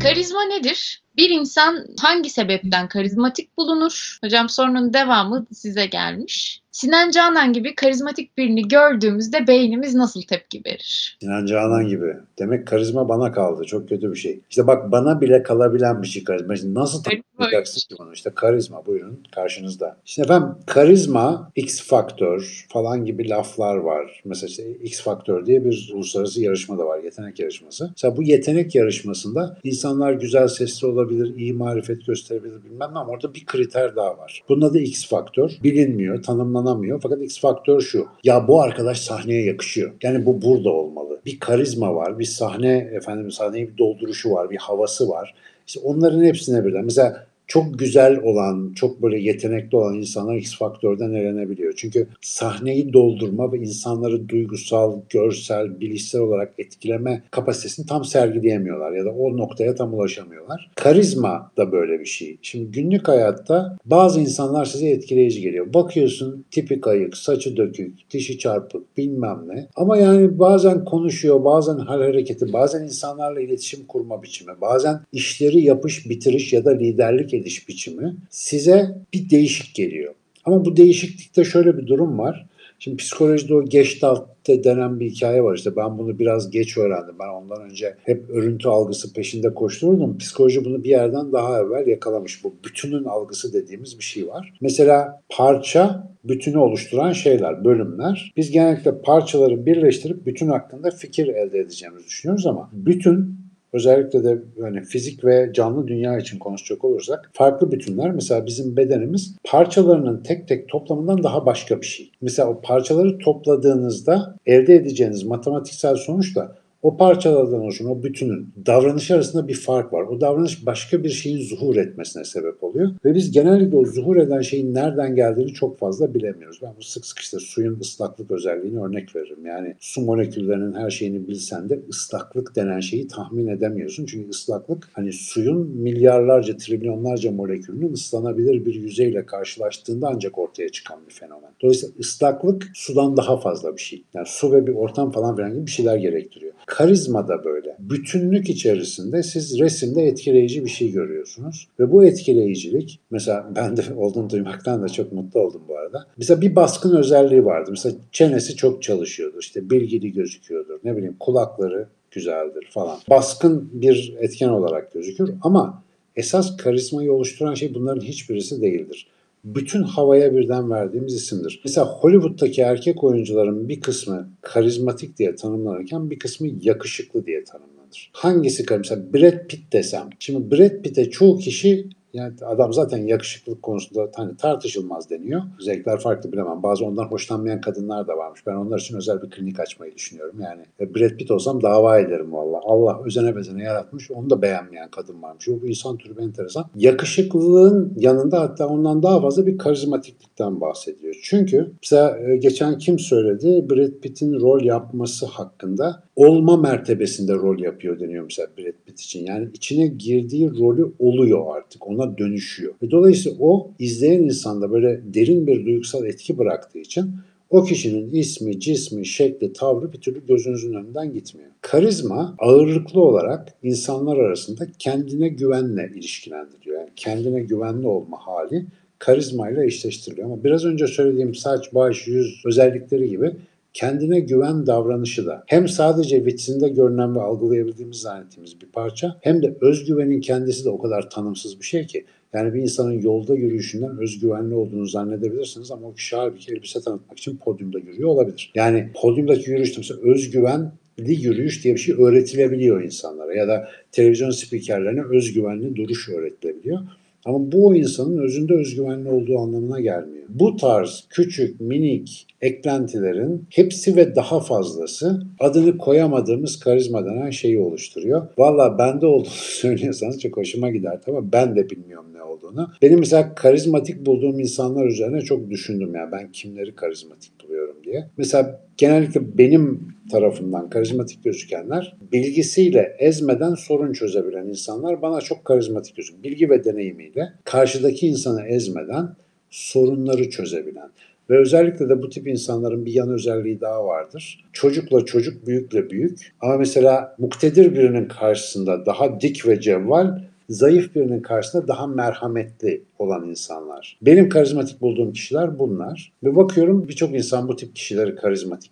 Karizma nedir? Bir insan hangi sebepten karizmatik bulunur? Hocam sorunun devamı size gelmiş. Sinan Canan gibi karizmatik birini gördüğümüzde beynimiz nasıl tepki verir? Sinan Canan gibi. Demek karizma bana kaldı. Çok kötü bir şey. İşte bak bana bile kalabilen bir şey karizma. Şimdi nasıl tanımlayacaksın ki bunu? İşte karizma buyurun karşınızda. İşte efendim karizma, X faktör falan gibi laflar var. Mesela işte X faktör diye bir uluslararası yarışma da var. Yetenek yarışması. Mesela bu yetenek yarışmasında insanlar güzel sesli olabilir, iyi marifet gösterebilir bilmem ne ama orada bir kriter daha var. Bunun adı X faktör. Bilinmiyor, tanımlanamıyor. Fakat X faktör şu. Ya bu arkadaş sahneye yakışıyor. Yani bu burada olmalı. Bir karizma var, bir sahne efendim sahneyi bir dolduruşu var, bir havası var. İşte onların hepsine birden. Mesela çok güzel olan, çok böyle yetenekli olan insanlar X faktörden elenebiliyor. Çünkü sahneyi doldurma ve insanları duygusal, görsel, bilişsel olarak etkileme kapasitesini tam sergileyemiyorlar ya da o noktaya tam ulaşamıyorlar. Karizma da böyle bir şey. Şimdi günlük hayatta bazı insanlar size etkileyici geliyor. Bakıyorsun tipi kayık, saçı dökük, dişi çarpık, bilmem ne. Ama yani bazen konuşuyor, bazen hal hareketi, bazen insanlarla iletişim kurma biçimi, bazen işleri yapış, bitiriş ya da liderlik ediş biçimi size bir değişik geliyor. Ama bu değişiklikte şöyle bir durum var. Şimdi psikolojide o Gestalt denen bir hikaye var işte ben bunu biraz geç öğrendim. Ben ondan önce hep örüntü algısı peşinde koştururdum. Psikoloji bunu bir yerden daha evvel yakalamış. Bu bütünün algısı dediğimiz bir şey var. Mesela parça bütünü oluşturan şeyler, bölümler. Biz genellikle parçaları birleştirip bütün hakkında fikir elde edeceğimizi düşünüyoruz ama bütün özellikle de yani fizik ve canlı dünya için konuşacak olursak farklı bütünler mesela bizim bedenimiz parçalarının tek tek toplamından daha başka bir şey. Mesela o parçaları topladığınızda elde edeceğiniz matematiksel sonuç da o parçalardan oluşan o bütünün davranışı arasında bir fark var. O davranış başka bir şeyin zuhur etmesine sebep oluyor. Ve biz genellikle o zuhur eden şeyin nereden geldiğini çok fazla bilemiyoruz. Ben bu sık sık işte suyun ıslaklık özelliğini örnek veririm. Yani su moleküllerinin her şeyini bilsen de ıslaklık denen şeyi tahmin edemiyorsun. Çünkü ıslaklık hani suyun milyarlarca, trilyonlarca molekülünün ıslanabilir bir yüzeyle karşılaştığında ancak ortaya çıkan bir fenomen. Dolayısıyla ıslaklık sudan daha fazla bir şey. Yani su ve bir ortam falan filan gibi bir şeyler gerektiriyor. Karizma da böyle. Bütünlük içerisinde siz resimde etkileyici bir şey görüyorsunuz. Ve bu etkileyicilik, mesela ben de olduğunu duymaktan da çok mutlu oldum bu arada. Mesela bir baskın özelliği vardı. Mesela çenesi çok çalışıyordur, işte bilgili gözüküyordur, ne bileyim kulakları güzeldir falan. Baskın bir etken olarak gözükür ama esas karizmayı oluşturan şey bunların hiçbirisi değildir bütün havaya birden verdiğimiz isimdir. Mesela Hollywood'daki erkek oyuncuların bir kısmı karizmatik diye tanımlanırken bir kısmı yakışıklı diye tanımlanır. Hangisi mesela Brad Pitt desem. Şimdi Brad Pitt'e çoğu kişi yani adam zaten yakışıklılık konusunda hani tartışılmaz deniyor. Zevkler farklı bilemem. Bazı ondan hoşlanmayan kadınlar da varmış. Ben onlar için özel bir klinik açmayı düşünüyorum. Yani e, Brad Pitt olsam dava ederim valla. Allah özene bezene yaratmış. Onu da beğenmeyen kadın varmış. O insan türü enteresan. Yakışıklılığın yanında hatta ondan daha fazla bir karizmatiklikten bahsediyor. Çünkü mesela e, geçen kim söyledi? Brad Pitt'in rol yapması hakkında olma mertebesinde rol yapıyor deniyor mesela Brad Pitt için. Yani içine girdiği rolü oluyor artık. Ona dönüşüyor. Ve dolayısıyla o izleyen insanda böyle derin bir duygusal etki bıraktığı için o kişinin ismi, cismi, şekli, tavrı bir türlü gözünüzün önünden gitmiyor. Karizma ağırlıklı olarak insanlar arasında kendine güvenle ilişkilendiriyor. Yani kendine güvenli olma hali karizmayla eşleştiriliyor. Ama biraz önce söylediğim saç, baş, yüz özellikleri gibi kendine güven davranışı da hem sadece vitrinde görünen ve algılayabildiğimiz zannettiğimiz bir parça hem de özgüvenin kendisi de o kadar tanımsız bir şey ki yani bir insanın yolda yürüyüşünden özgüvenli olduğunu zannedebilirsiniz ama o kişi halbuki elbise tanıtmak için podyumda yürüyor olabilir. Yani podyumdaki yürüyüşte mesela özgüven yürüyüş diye bir şey öğretilebiliyor insanlara ya da televizyon spikerlerine özgüvenli duruş öğretilebiliyor. Ama bu o insanın özünde özgüvenli olduğu anlamına gelmiyor. Bu tarz küçük, minik eklentilerin hepsi ve daha fazlası adını koyamadığımız karizma denen şeyi oluşturuyor. Valla bende olduğunu söylüyorsanız çok hoşuma gider ama ben de bilmiyorum ne olduğunu. Benim mesela karizmatik bulduğum insanlar üzerine çok düşündüm ya ben kimleri karizmatik buluyorum diye. Mesela genellikle benim tarafından karizmatik gözükenler bilgisiyle ezmeden sorun çözebilen insanlar bana çok karizmatik gözüküyor. Bilgi ve deneyimiyle karşıdaki insanı ezmeden sorunları çözebilen. Ve özellikle de bu tip insanların bir yan özelliği daha vardır. Çocukla çocuk, büyükle büyük. Ama mesela muktedir birinin karşısında daha dik ve cevval, zayıf birinin karşısında daha merhametli olan insanlar. Benim karizmatik bulduğum kişiler bunlar. Ve bakıyorum birçok insan bu tip kişileri karizmatik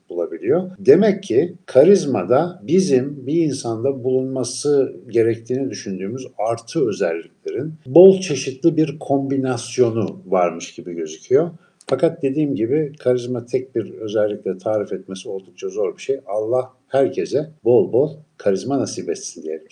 bulabiliyor. Demek ki karizmada bizim bir insanda bulunması gerektiğini düşündüğümüz artı özelliklerin bol çeşitli bir kombinasyonu varmış gibi gözüküyor. Fakat dediğim gibi karizma tek bir özellikle tarif etmesi oldukça zor bir şey. Allah herkese bol bol karizma nasip etsin diyelim.